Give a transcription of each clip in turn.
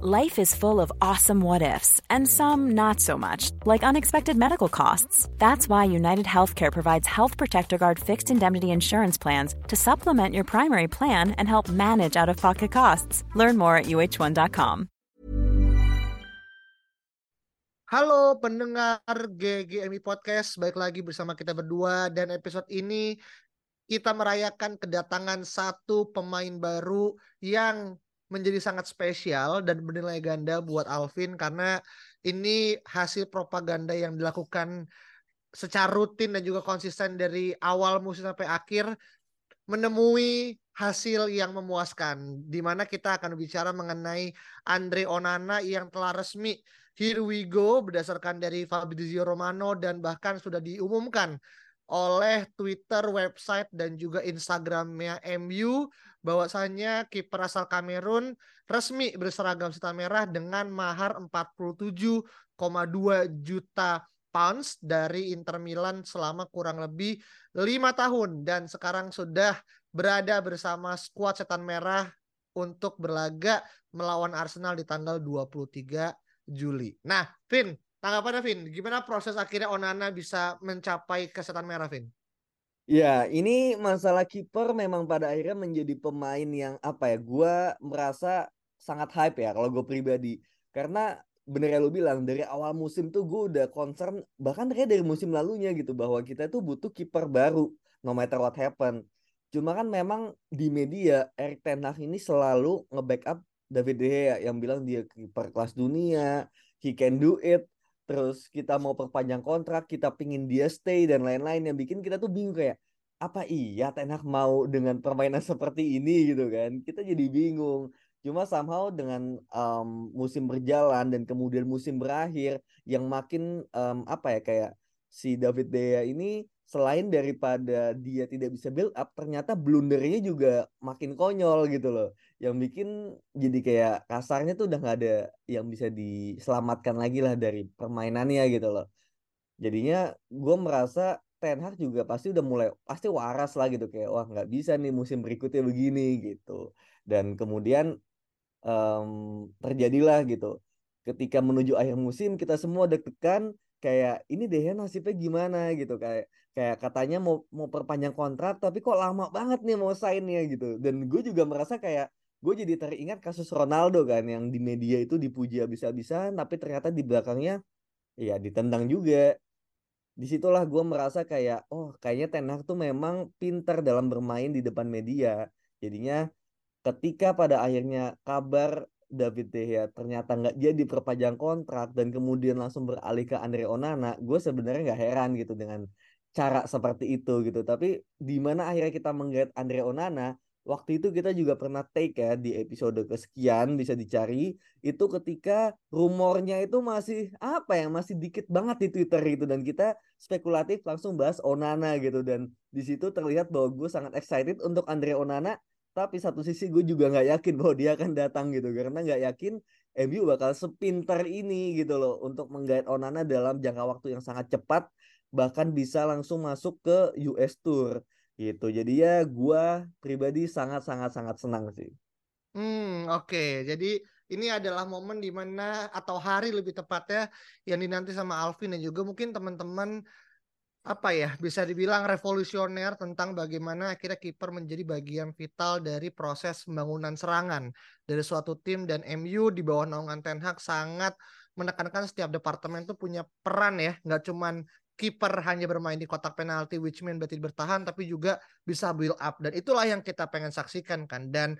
Life is full of awesome what ifs, and some not so much, like unexpected medical costs. That's why United Healthcare provides Health Protector Guard fixed indemnity insurance plans to supplement your primary plan and help manage out of pocket costs. Learn more at uh1.com. Halo pendengar GGMI Podcast, baik lagi bersama kita berdua dan episode ini kita merayakan kedatangan satu pemain baru yang menjadi sangat spesial dan bernilai ganda buat Alvin karena ini hasil propaganda yang dilakukan secara rutin dan juga konsisten dari awal musim sampai akhir menemui hasil yang memuaskan di mana kita akan bicara mengenai Andre Onana yang telah resmi here we go berdasarkan dari Fabrizio Romano dan bahkan sudah diumumkan oleh Twitter, website dan juga Instagramnya MU bahwasanya kiper asal Kamerun resmi berseragam setan merah dengan mahar 47,2 juta pounds dari Inter Milan selama kurang lebih lima tahun dan sekarang sudah berada bersama skuad setan merah untuk berlaga melawan Arsenal di tanggal 23 Juli. Nah, Vin, Tanggapannya Vin, gimana proses akhirnya Onana bisa mencapai kesetan merah Vin? Ya, ini masalah kiper memang pada akhirnya menjadi pemain yang apa ya? Gua merasa sangat hype ya kalau gue pribadi. Karena bener ya lu bilang dari awal musim tuh gue udah concern bahkan kayak dari musim lalunya gitu bahwa kita tuh butuh kiper baru no matter what happen. Cuma kan memang di media Erik Ten Hag ini selalu nge-backup David De Gea yang bilang dia kiper kelas dunia, he can do it terus kita mau perpanjang kontrak, kita pingin dia stay dan lain-lain yang bikin kita tuh bingung kayak apa iya Ten Hag mau dengan permainan seperti ini gitu kan? Kita jadi bingung. Cuma somehow dengan um, musim berjalan dan kemudian musim berakhir yang makin um, apa ya kayak si David Dea ini selain daripada dia tidak bisa build up ternyata blundernya juga makin konyol gitu loh. Yang bikin jadi kayak kasarnya tuh udah nggak ada yang bisa diselamatkan lagi lah dari permainannya gitu loh. Jadinya gue merasa Ten Hag juga pasti udah mulai pasti waras lah gitu kayak wah nggak bisa nih musim berikutnya begini gitu. Dan kemudian um, terjadilah gitu. Ketika menuju akhir musim kita semua deg-degan kayak ini deh ya nasibnya gimana? gitu kayak kayak katanya mau mau perpanjang kontrak tapi kok lama banget nih mau signnya gitu. Dan gue juga merasa kayak gue jadi teringat kasus Ronaldo kan yang di media itu dipuji habis-habisan tapi ternyata di belakangnya ya ditendang juga. Di situlah gue merasa kayak oh kayaknya Ten Hag tuh memang pinter dalam bermain di depan media. Jadinya ketika pada akhirnya kabar David De Gea ternyata nggak jadi perpanjang kontrak dan kemudian langsung beralih ke Andre Onana, gue sebenarnya nggak heran gitu dengan cara seperti itu gitu. Tapi di mana akhirnya kita menggait Andre Onana, waktu itu kita juga pernah take ya di episode kesekian bisa dicari itu ketika rumornya itu masih apa ya masih dikit banget di Twitter itu dan kita spekulatif langsung bahas Onana gitu. Dan di situ terlihat bahwa gue sangat excited untuk Andre Onana tapi satu sisi gue juga nggak yakin bahwa dia akan datang gitu. Karena nggak yakin MU bakal sepintar ini gitu loh untuk menggait Onana dalam jangka waktu yang sangat cepat bahkan bisa langsung masuk ke US Tour gitu jadi ya gue pribadi sangat sangat sangat senang sih. Hmm oke okay. jadi ini adalah momen di mana atau hari lebih tepatnya yang dinanti sama Alvin dan juga mungkin teman-teman apa ya bisa dibilang revolusioner tentang bagaimana akhirnya kiper menjadi bagian vital dari proses pembangunan serangan dari suatu tim dan MU di bawah naungan Ten Hag sangat menekankan setiap departemen itu punya peran ya nggak cuman kiper hanya bermain di kotak penalti which mean berarti bertahan tapi juga bisa build up. Dan itulah yang kita pengen saksikan kan. Dan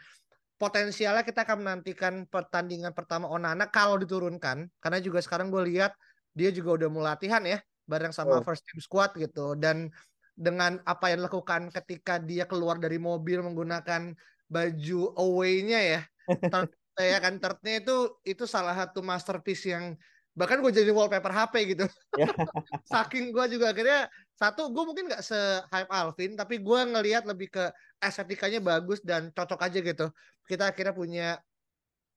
potensialnya kita akan menantikan pertandingan pertama Onana kalau diturunkan karena juga sekarang gue lihat dia juga udah mulai latihan ya bareng sama oh. first team squad gitu. Dan dengan apa yang dilakukan ketika dia keluar dari mobil menggunakan baju away-nya ya ya kan tertnya itu itu salah satu masterpiece yang bahkan gue jadi wallpaper HP gitu ya. saking gue juga akhirnya satu gue mungkin nggak se hype Alvin tapi gue ngelihat lebih ke estetikanya bagus dan cocok aja gitu kita akhirnya punya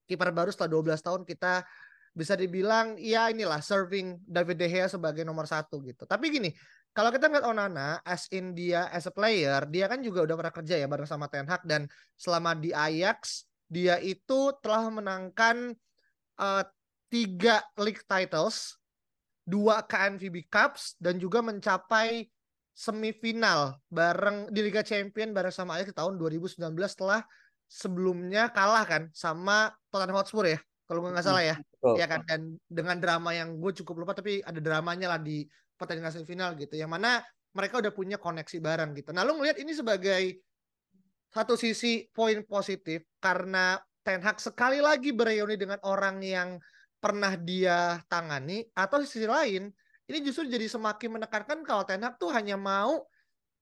kiper baru setelah 12 tahun kita bisa dibilang ya inilah serving David De Gea sebagai nomor satu gitu. Tapi gini, kalau kita ngeliat Onana as in dia as a player, dia kan juga udah pernah kerja ya bareng sama Ten Hag dan selama di Ajax dia itu telah menangkan uh, tiga league titles, dua KNVB Cups dan juga mencapai semifinal bareng di Liga Champion bareng sama Ajax di tahun 2019 setelah sebelumnya kalah kan sama Tottenham Hotspur ya kalau nggak salah ya. Oh. ya kan? Dan dengan drama yang gue cukup lupa tapi ada dramanya lah di pertandingan semifinal gitu yang mana mereka udah punya koneksi bareng gitu. Nah lu ngelihat ini sebagai satu sisi poin positif karena Ten Hag sekali lagi bereuni dengan orang yang pernah dia tangani atau sisi lain ini justru jadi semakin menekankan kalau Ten Hag tuh hanya mau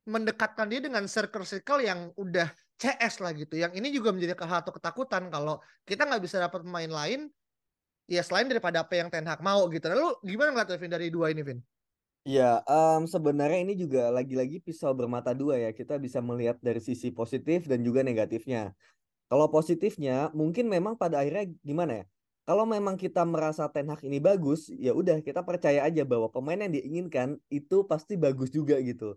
mendekatkan dia dengan circle-circle yang udah CS lah gitu. Yang ini juga menjadi satu ketakutan kalau kita nggak bisa dapat pemain lain ya selain daripada apa yang Ten Hag mau gitu. Lalu gimana ngeliat Vin dari dua ini Vin? Ya, um, sebenarnya ini juga lagi-lagi pisau bermata dua ya. Kita bisa melihat dari sisi positif dan juga negatifnya. Kalau positifnya, mungkin memang pada akhirnya gimana ya? Kalau memang kita merasa Ten Hag ini bagus, ya udah kita percaya aja bahwa pemain yang diinginkan itu pasti bagus juga gitu.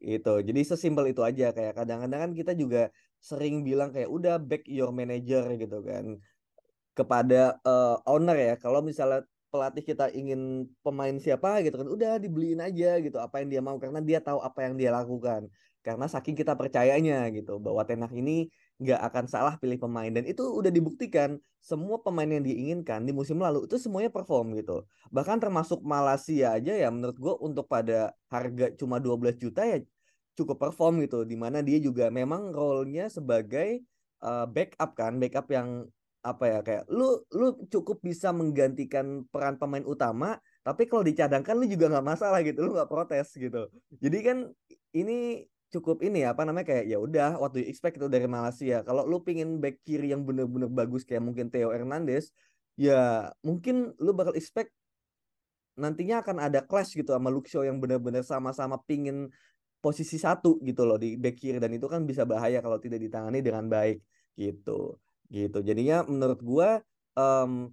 Itu. Jadi sesimpel itu aja kayak kadang-kadang kan kita juga sering bilang kayak udah back your manager gitu kan kepada uh, owner ya. Kalau misalnya pelatih kita ingin pemain siapa gitu kan udah dibeliin aja gitu apa yang dia mau karena dia tahu apa yang dia lakukan karena saking kita percayanya gitu bahwa Ten Hag ini nggak akan salah pilih pemain. Dan itu udah dibuktikan semua pemain yang diinginkan di musim lalu itu semuanya perform gitu. Bahkan termasuk Malaysia aja ya menurut gue untuk pada harga cuma 12 juta ya cukup perform gitu. Di mana dia juga memang role-nya sebagai uh, backup kan backup yang apa ya kayak lu lu cukup bisa menggantikan peran pemain utama tapi kalau dicadangkan lu juga nggak masalah gitu lu nggak protes gitu. Jadi kan ini cukup ini ya apa namanya kayak ya udah waktu expect itu dari Malaysia. Kalau lu pingin back kiri yang bener-bener bagus kayak mungkin Theo Hernandez, ya mungkin lu bakal expect nantinya akan ada clash gitu sama Luxio yang bener-bener sama-sama pingin posisi satu gitu loh di back kiri dan itu kan bisa bahaya kalau tidak ditangani dengan baik gitu. Gitu. Jadinya menurut gua um,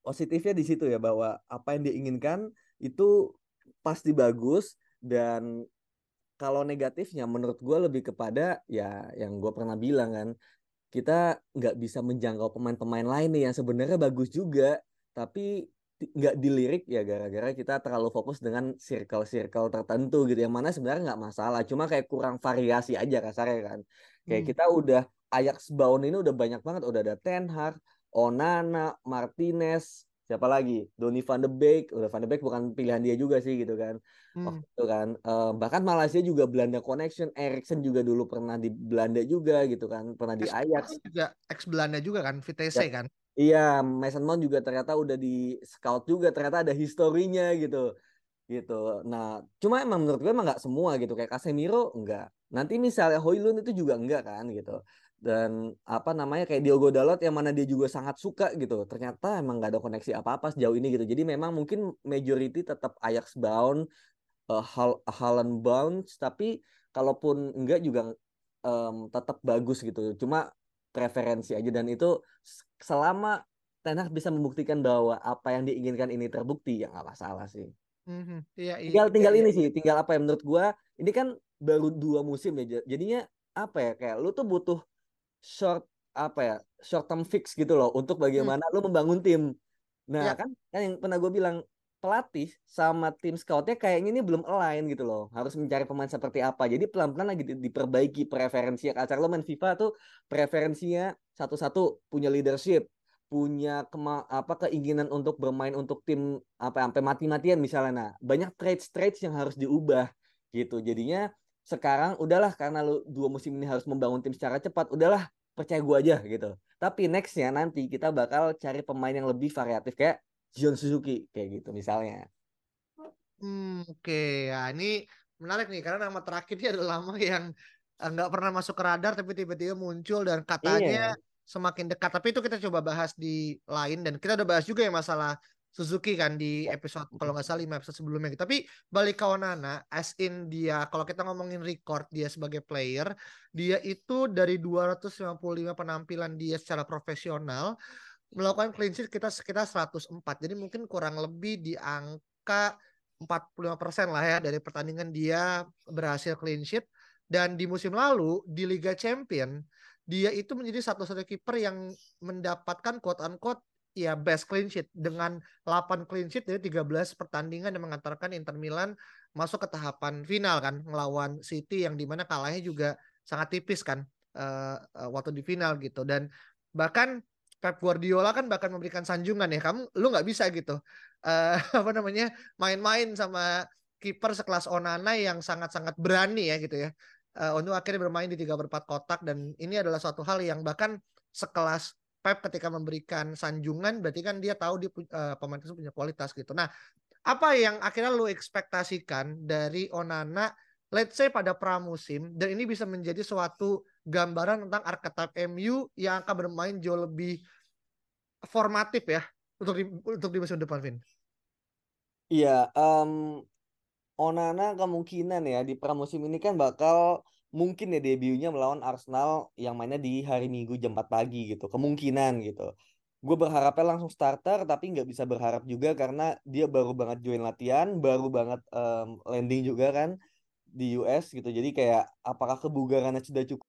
positifnya di situ ya bahwa apa yang diinginkan itu pasti bagus dan kalau negatifnya menurut gue lebih kepada ya yang gue pernah bilang kan kita nggak bisa menjangkau pemain-pemain lain nih yang sebenarnya bagus juga tapi nggak dilirik ya gara-gara kita terlalu fokus dengan circle-circle tertentu gitu yang mana sebenarnya nggak masalah cuma kayak kurang variasi aja kasarnya kan kayak hmm. kita udah Ajax Baun ini udah banyak banget udah ada Ten Hag, Onana, Martinez, siapa lagi? Donny van de Beek. Udah van de Beek bukan pilihan dia juga sih gitu kan. Hmm. waktu itu kan. Uh, bahkan Malaysia juga Belanda connection. Erikson juga dulu pernah di Belanda juga gitu kan. Pernah di Ajax. juga ex Belanda juga kan VTC ya. kan? Iya Mason Mount juga ternyata udah di scout juga. Ternyata ada historinya gitu. Gitu. Nah cuma emang menurut gue emang nggak semua gitu. Kayak Casemiro enggak nanti misalnya Hoylund itu juga enggak kan gitu dan apa namanya kayak Diogo Dalot yang mana dia juga sangat suka gitu. Ternyata emang nggak ada koneksi apa apa sejauh ini gitu. Jadi memang mungkin majority tetap Ajax bound uh, Hal Haaland bound tapi kalaupun enggak juga um, tetap bagus gitu. Cuma preferensi aja. Dan itu selama Ten Hag bisa membuktikan bahwa apa yang diinginkan ini terbukti ya nggak masalah sih. Mm-hmm. iya, iya, tinggal tinggal iya, ini iya. sih tinggal apa yang menurut gua ini kan baru dua musim ya. Jadinya apa ya kayak lu tuh butuh short apa ya short term fix gitu loh untuk bagaimana hmm. lu membangun tim. Nah ya. kan kan yang pernah gue bilang pelatih sama tim scoutnya kayaknya ini belum align gitu loh harus mencari pemain seperti apa jadi pelan-pelan lagi diperbaiki preferensinya kacar lo main FIFA tuh preferensinya satu-satu punya leadership punya kema apa keinginan untuk bermain untuk tim apa sampai mati-matian misalnya nah banyak trades trades yang harus diubah gitu jadinya sekarang udahlah karena lu dua musim ini harus membangun tim secara cepat udahlah percaya gue aja gitu tapi nextnya nanti kita bakal cari pemain yang lebih variatif kayak Jion Suzuki kayak gitu misalnya hmm, oke okay. ya ini menarik nih karena nama terakhirnya adalah nama yang eh, nggak pernah masuk ke radar tapi tiba-tiba muncul dan katanya iya. semakin dekat tapi itu kita coba bahas di lain dan kita udah bahas juga ya masalah Suzuki kan di episode kalau nggak salah lima episode sebelumnya. Tapi balik ke Onana, as in dia kalau kita ngomongin record dia sebagai player, dia itu dari 255 penampilan dia secara profesional melakukan clean sheet kita sekitar 104. Jadi mungkin kurang lebih di angka 45% lah ya dari pertandingan dia berhasil clean sheet dan di musim lalu di Liga Champion dia itu menjadi satu-satunya kiper yang mendapatkan quote unquote ya best clean sheet. Dengan 8 clean sheet dari 13 pertandingan yang mengantarkan Inter Milan masuk ke tahapan final kan melawan City yang di mana kalahnya juga sangat tipis kan uh, uh, waktu di final gitu. Dan bahkan Pep Guardiola kan bahkan memberikan sanjungan ya kamu lu nggak bisa gitu uh, apa namanya main-main sama kiper sekelas Onana yang sangat-sangat berani ya gitu ya. Uh, untuk akhirnya bermain di tiga berempat kotak dan ini adalah suatu hal yang bahkan sekelas Pep ketika memberikan sanjungan berarti kan dia tahu dia uh, pemain tersebut punya kualitas gitu. Nah, apa yang akhirnya lu ekspektasikan dari Onana let's say pada pramusim dan ini bisa menjadi suatu gambaran tentang archetype MU yang akan bermain jauh lebih formatif ya untuk di, untuk di musim depan Vin. Iya, um, Onana kemungkinan ya di pramusim ini kan bakal mungkin ya debutnya melawan Arsenal yang mainnya di hari Minggu jam 4 pagi gitu kemungkinan gitu. Gue berharapnya langsung starter tapi nggak bisa berharap juga karena dia baru banget join latihan baru banget um, landing juga kan di US gitu. Jadi kayak apakah kebugarannya sudah cukup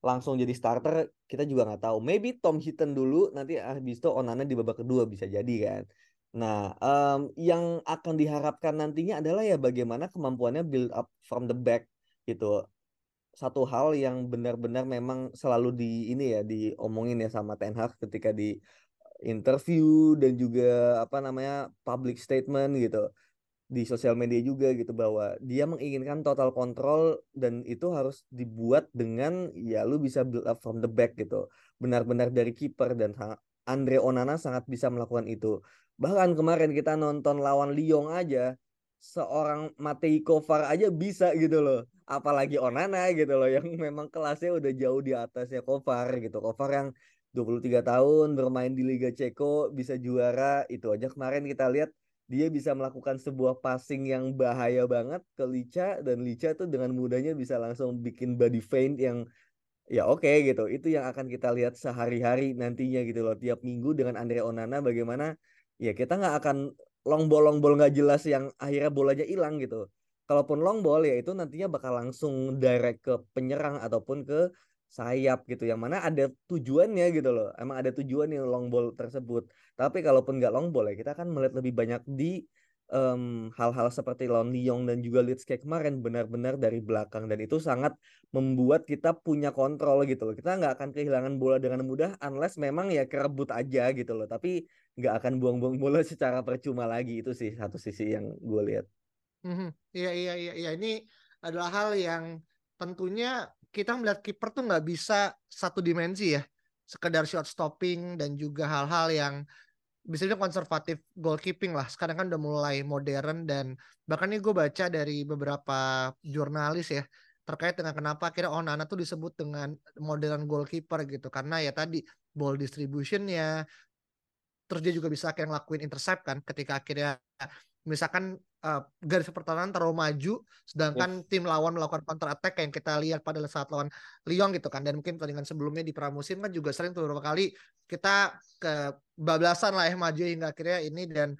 Langsung jadi starter kita juga nggak tahu. Maybe Tom Hinton dulu nanti habis itu Onana di babak kedua bisa jadi kan. Nah, um, yang akan diharapkan nantinya adalah ya bagaimana kemampuannya build up from the back gitu. Satu hal yang benar-benar memang selalu di ini ya diomongin ya sama Ten Hag ketika di interview dan juga apa namanya public statement gitu di sosial media juga gitu bahwa dia menginginkan total kontrol dan itu harus dibuat dengan ya lu bisa build up from the back gitu. Benar-benar dari kiper dan Andre Onana sangat bisa melakukan itu. Bahkan kemarin kita nonton lawan Lyon aja seorang Matei Kovar aja bisa gitu loh. Apalagi Onana gitu loh yang memang kelasnya udah jauh di atasnya Kovar gitu. Kovar yang 23 tahun bermain di Liga Ceko bisa juara. Itu aja kemarin kita lihat dia bisa melakukan sebuah passing yang bahaya banget ke Lica dan Lica tuh dengan mudahnya bisa langsung bikin body feint yang ya oke okay, gitu. Itu yang akan kita lihat sehari-hari nantinya gitu loh. Tiap minggu dengan Andre Onana bagaimana ya kita nggak akan long ball long ball nggak jelas yang akhirnya bolanya hilang gitu. Kalaupun long ball ya itu nantinya bakal langsung direct ke penyerang ataupun ke sayap gitu yang mana ada tujuannya gitu loh. Emang ada tujuan yang long ball tersebut. Tapi kalaupun nggak long ball ya kita akan melihat lebih banyak di hal hal-hal seperti lawan Lyon dan juga Leeds kayak kemarin benar-benar dari belakang. Dan itu sangat membuat kita punya kontrol gitu loh. Kita nggak akan kehilangan bola dengan mudah unless memang ya kerebut aja gitu loh. Tapi nggak akan buang-buang bola secara percuma lagi. Itu sih satu sisi yang gue lihat. Mm-hmm. Iya iya iya iya. Ini adalah hal yang tentunya kita melihat kiper tuh nggak bisa satu dimensi ya. Sekedar shot stopping dan juga hal-hal yang bisa juga konservatif goalkeeping lah. Sekarang kan udah mulai modern dan bahkan ini gue baca dari beberapa jurnalis ya terkait dengan kenapa akhirnya Onana tuh disebut dengan modern goalkeeper gitu. Karena ya tadi ball distributionnya terus dia juga bisa akhirnya ngelakuin intercept kan ketika akhirnya misalkan uh, garis pertahanan terlalu maju sedangkan yes. tim lawan melakukan counter attack yang kita lihat pada saat lawan Lyon gitu kan. Dan mungkin pertandingan sebelumnya di pramusim kan juga sering tuh beberapa kali kita ke bablasan lah ya maju hingga akhirnya ini. Dan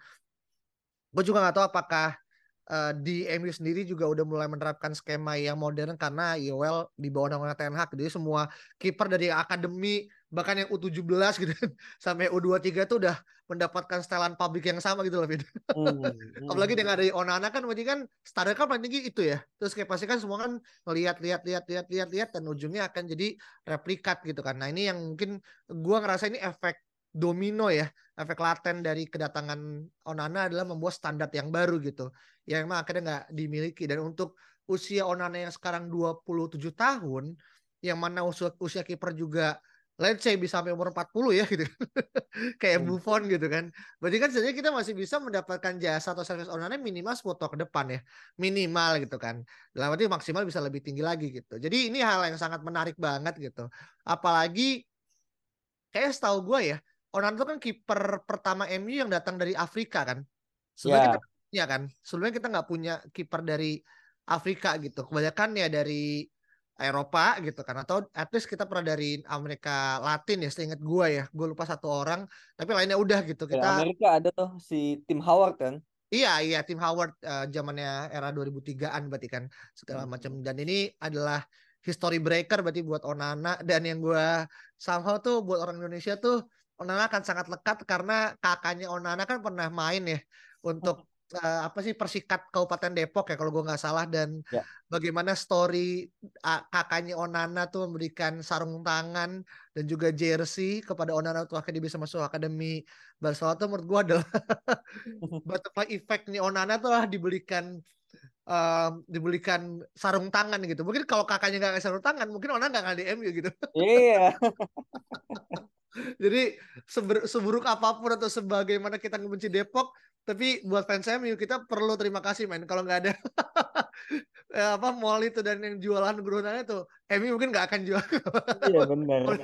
gue juga nggak tahu apakah uh, di MU sendiri juga udah mulai menerapkan skema yang modern karena Yoel di bawah naungan Ten Hag. Jadi semua kiper dari akademi bahkan yang U17 gitu sampai U23 tuh udah mendapatkan setelan publik yang sama gitu loh Fit. Hmm, hmm. Apalagi dengan dari Onana kan berarti kan standar kan paling tinggi itu ya. Terus kayak pasti kan semua kan lihat lihat lihat lihat lihat lihat dan ujungnya akan jadi replikat gitu kan. Nah, ini yang mungkin gua ngerasa ini efek domino ya, efek laten dari kedatangan Onana adalah membuat standar yang baru gitu. Yang emang akhirnya nggak dimiliki dan untuk usia Onana yang sekarang 27 tahun yang mana usia, usia kiper juga let's say bisa sampai umur 40 ya gitu. Kayak Hmm. Buffon gitu kan. Berarti kan sebenarnya kita masih bisa mendapatkan jasa atau service Onana minimal 10 tahun ke depan ya. Minimal gitu kan. Dalam arti maksimal bisa lebih tinggi lagi gitu. Jadi ini hal yang sangat menarik banget gitu. Apalagi kayak setahu gue ya, Onana itu kan kiper pertama MU yang datang dari Afrika kan. Sebelumnya Ya. kita punya kan. Sebelumnya kita nggak punya kiper dari Afrika gitu. Kebanyakan ya dari Eropa gitu kan atau at least kita pernah dari Amerika Latin ya seingat gue ya gue lupa satu orang tapi lainnya udah gitu Dari kita Amerika ada tuh si Tim Howard kan. iya iya tim Howard eh, zamannya era 2003an berarti kan segala Hmm. macam dan ini adalah history breaker berarti buat Onana dan yang gue somehow tuh buat orang Indonesia tuh Onana akan sangat lekat karena kakaknya Onana kan pernah main ya untuk eh, apa sih Persikat Kabupaten Depok ya kalau gue nggak salah dan Ya. bagaimana story ah, kakaknya Onana tuh memberikan sarung tangan dan juga jersey kepada Onana waktu akhirnya bisa masuk akademi Barcelona tuh menurut gue adalah butterfly effect nih Onana tuh lah dibelikan em, dibelikan sarung tangan gitu mungkin kalau kakaknya nggak kasih sarung tangan mungkin Onana nggak akan di MU gitu Iya. jadi seber- seburuk apa pun atau sebagaimana kita ngebenci Depok, tapi buat fans MU kita perlu terima kasih men. Kalau nggak ada eh, apa mall itu dan yang jualan gerunanya itu, MU mungkin nggak akan jual. Iya benar.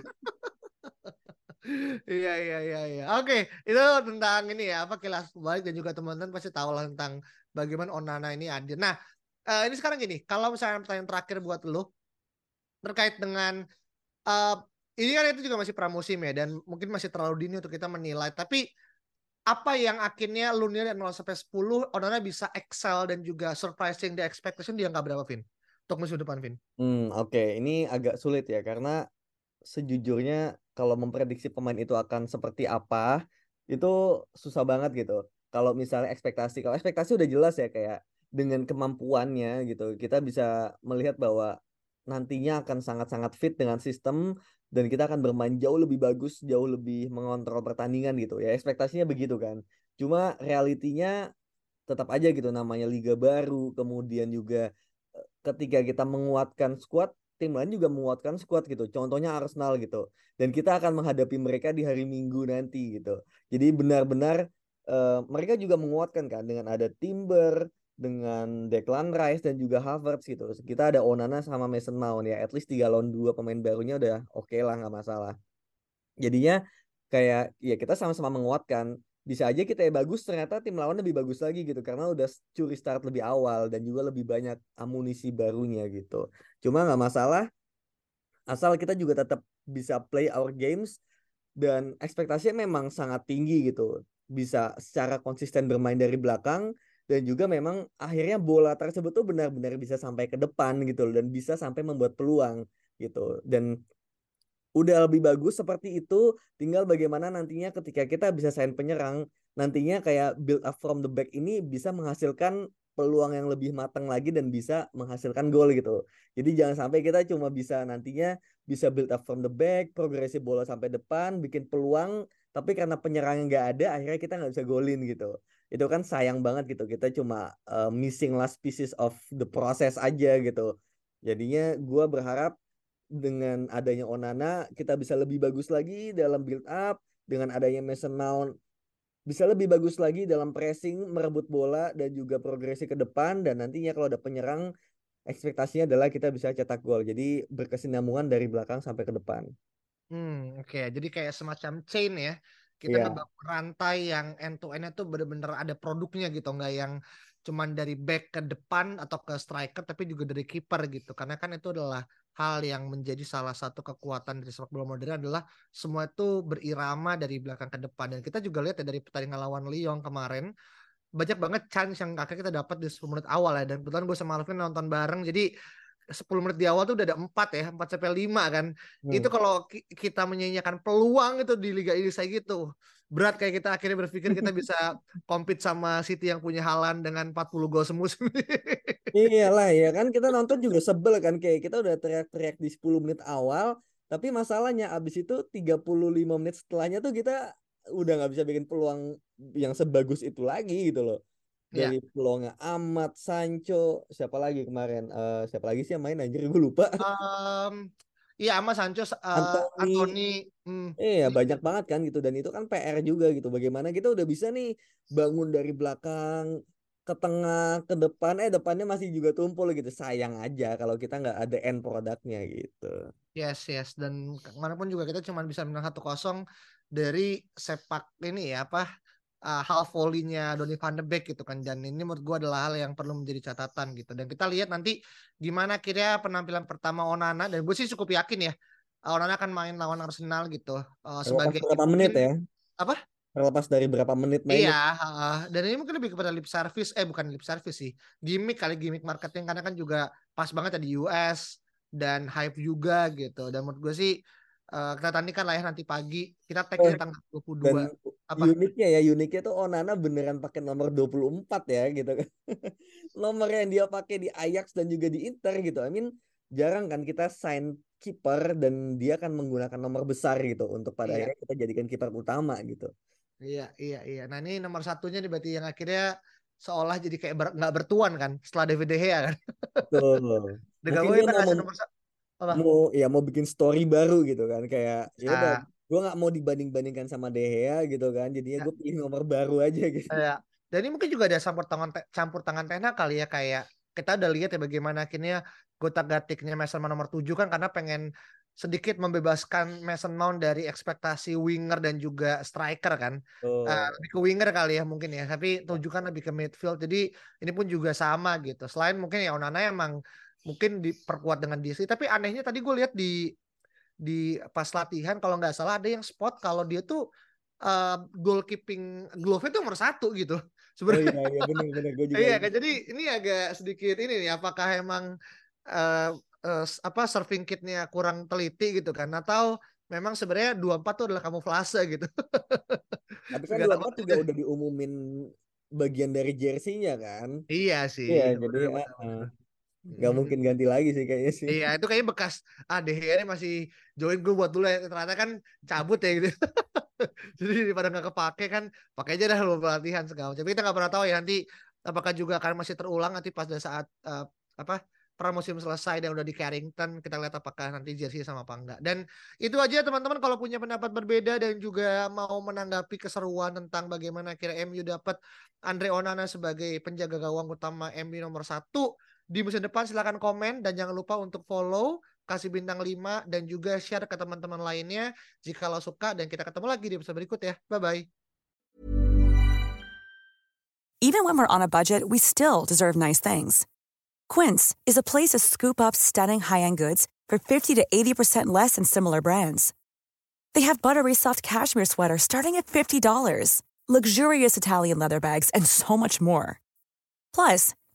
Iya iya iya iya. Oke, itu tentang ini ya apa kilas balik dan juga teman-teman pasti tahu lah tentang bagaimana Onana ini hadir. Nah, eh, ini sekarang gini, kalau misalnya pertanyaan terakhir buat lu terkait dengan eh, ini kan itu juga masih pramusim ya dan mungkin masih terlalu dini untuk kita menilai. Tapi apa yang akhirnya lu nilai 0 sampai 10 Onana bisa excel dan juga surprising the expectation dia nggak berapa Vin? Untuk musim depan Vin. Hmm, oke, ini agak sulit ya karena sejujurnya kalau memprediksi pemain itu akan seperti apa itu susah banget gitu. Kalau misalnya ekspektasi, kalau ekspektasi udah jelas ya kayak dengan kemampuannya gitu, kita bisa melihat bahwa nantinya akan sangat-sangat fit dengan sistem dan kita akan bermain jauh lebih bagus, jauh lebih mengontrol pertandingan gitu ya. Ekspektasinya begitu kan. Cuma realitinya tetap aja gitu namanya liga baru, kemudian juga eh, ketika kita menguatkan squad, tim lain juga menguatkan squad gitu. Contohnya Arsenal gitu. Dan kita akan menghadapi mereka di hari Minggu nanti gitu. Jadi benar-benar eh, mereka juga menguatkan kan dengan ada Timber, dengan Declan Rice dan juga Havertz gitu. Kita ada Onana sama Mason Mount ya. At least 3 lawan 2 pemain barunya udah oke lah nggak masalah. Jadinya kayak ya kita sama-sama menguatkan. Bisa aja kita ya bagus ternyata tim lawan lebih bagus lagi gitu karena udah curi start lebih awal dan juga lebih banyak amunisi barunya gitu. Cuma nggak masalah asal kita juga tetap bisa play our games dan ekspektasinya memang sangat tinggi gitu. Bisa secara konsisten bermain dari belakang dan juga memang akhirnya bola tersebut tuh benar-benar bisa sampai ke depan gitu loh, dan bisa sampai membuat peluang gitu. Dan udah lebih bagus seperti itu tinggal bagaimana nantinya ketika kita bisa sign penyerang nantinya kayak build up from the back ini bisa menghasilkan peluang yang lebih matang lagi dan bisa menghasilkan gol gitu. Jadi jangan sampai kita cuma bisa nantinya bisa build up from the back, progresi bola sampai depan, bikin peluang, tapi karena penyerangnya nggak ada, akhirnya kita nggak bisa golin gitu. Itu kan sayang banget gitu. Kita cuma uh, missing last pieces of the process aja gitu. Jadinya gue berharap dengan adanya Onana kita bisa lebih bagus lagi dalam build up, dengan adanya Mason Mount bisa lebih bagus lagi dalam pressing, merebut bola dan juga progresi ke depan dan nantinya kalau ada penyerang ekspektasinya adalah kita bisa cetak gol. Jadi berkesinambungan dari belakang sampai ke depan. Hmm, oke. Jadi kayak semacam chain ya. Kita Iya. ngebangun rantai yang end to end itu bener-bener ada produknya gitu, nggak yang cuman dari back ke depan atau ke striker tapi juga dari kiper gitu. Karena kan itu adalah hal yang menjadi salah satu kekuatan dari sepak bola modern adalah semua itu berirama dari belakang ke depan. Dan kita juga lihat ya dari pertandingan lawan Lyon kemarin banyak banget chance yang akhirnya kita dapat di 10 menit awal ya. Dan kebetulan gue sama Alvin nonton bareng jadi 10 menit di awal tuh udah ada 4 ya, 4 sampai 5 kan. Itu kalau ki- kita menyanyiakan peluang itu di Liga Inggris kayak gitu. Berat kayak kita akhirnya berpikir kita bisa compete sama City yang punya Halan dengan 40 gol semusim. Iyalah ya kan kita nonton juga sebel kan kayak kita udah teriak-teriak di 10 menit awal tapi masalahnya abis itu 35 menit setelahnya tuh kita udah nggak bisa bikin peluang yang sebagus itu lagi gitu loh. Dari peluangnya Amat, Sancho, siapa lagi kemarin? Eh, siapa lagi sih yang main anjir gue lupa. Em, Iya sama Sancho, uh, Anthony. Anthony, hmm, Iya banyak banget kan gitu dan itu kan PR juga gitu. Bagaimana kita udah bisa nih bangun dari belakang ke tengah ke depan eh depannya masih juga tumpul gitu. Sayang aja kalau kita nggak ada end produknya gitu. yes yes dan kemarin pun juga kita cuma bisa menang satu kosong dari sepak ini ya apa uh, half volley-nya Donny van de Beek gitu kan dan ini menurut gua adalah hal yang perlu menjadi catatan gitu dan kita lihat nanti gimana kira penampilan pertama Onana dan gue sih cukup yakin ya uh, Onana akan main lawan Arsenal gitu uh, sebagai berapa menit ya? Apa? Terlepas dari berapa menit mainnya. Iya, heeh. dan ini mungkin lebih kepada lip service, eh bukan lip service sih, gimmick kali gimmick marketing karena kan juga pas banget ya di US dan hype juga gitu. Dan menurut gue sih eh, kita tandingkan lah ya nanti pagi, kita tag Oh, di tanggal 22. Dan Apa? uniknya ya, uniknya tuh Onana beneran pakai nomor 24 ya gitu kan. Nomor yang dia pakai di Ajax dan juga di Inter gitu. I mean jarang kan kita sign kiper dan dia akan menggunakan nomor besar gitu untuk pada Iya. akhirnya kita jadikan kiper utama gitu. Iya, iya, iya. Nah ini nomor satunya nih berarti yang akhirnya seolah jadi kayak ber- nggak bertuan kan setelah David De Gea kan. Betul. De Mungkin Gea dia mau ngasih mem- nomor sa- apa? mau ya mau bikin story baru gitu kan kayak ya udah Nah, gue nggak mau dibanding-bandingkan sama De Gea gitu kan jadinya Ya. gue pilih nomor baru aja gitu. Iya. Dan ini mungkin juga ada campur tangan campur tangan Tena kali ya kayak kita udah lihat ya bagaimana akhirnya Gota Gatiknya Mason Mount nomor 7 kan karena pengen sedikit membebaskan Mason Mount dari ekspektasi winger dan juga striker kan. Tuh. Eh, lebih ke winger kali ya mungkin ya, tapi tuju kan lebih ke midfield. Jadi ini pun juga sama gitu. Selain mungkin ya Onana emang mungkin diperkuat dengan DC, tapi anehnya tadi gue lihat di di pas latihan kalau nggak salah ada yang spot kalau dia tuh eh, goalkeeping glove itu nomor satu gitu. Oh Sebenarnya iya iya bener bener gue juga. Iya kan jadi ini agak sedikit ini nih apakah emang eh, s- apa serving kitnya kurang teliti gitu kan atau memang sebenarnya 24 itu adalah kamuflase gitu. Tapi kan Segala 24 juga udah diumumin bagian dari jersey-nya kan. Iya sih. Iya, jadi benar, eh, benar, eh, benar. Nggak Hmm. mungkin ganti lagi sih kayaknya sih. Iya itu kayaknya bekas ah ini masih join gue buat dulu ya ternyata kan cabut ya gitu. Jadi daripada nggak kepake kan pakai aja dah lu pelatihan segala macam. Tapi kita nggak pernah tahu ya nanti apakah juga akan masih terulang nanti pas saat eh, apa pramusim selesai dan udah di Carrington kita lihat apakah nanti jersey sama apa enggak. Dan itu aja teman-teman kalau punya pendapat berbeda dan juga mau menanggapi keseruan tentang bagaimana kira MU dapat Andre Onana sebagai penjaga gawang utama MU nomor satu di musim depan silahkan komen dan jangan lupa untuk follow kasih bintang 5 dan juga share ke teman-teman lainnya jika lo suka dan kita ketemu lagi di episode berikut ya. Bye bye. Even when we're on a budget, we still deserve nice things. Quince is a place to scoop up stunning high-end goods for 50 to 80% less than similar brands. They have buttery soft cashmere sweaters starting at $50, luxurious Italian leather bags, and so much more. Plus,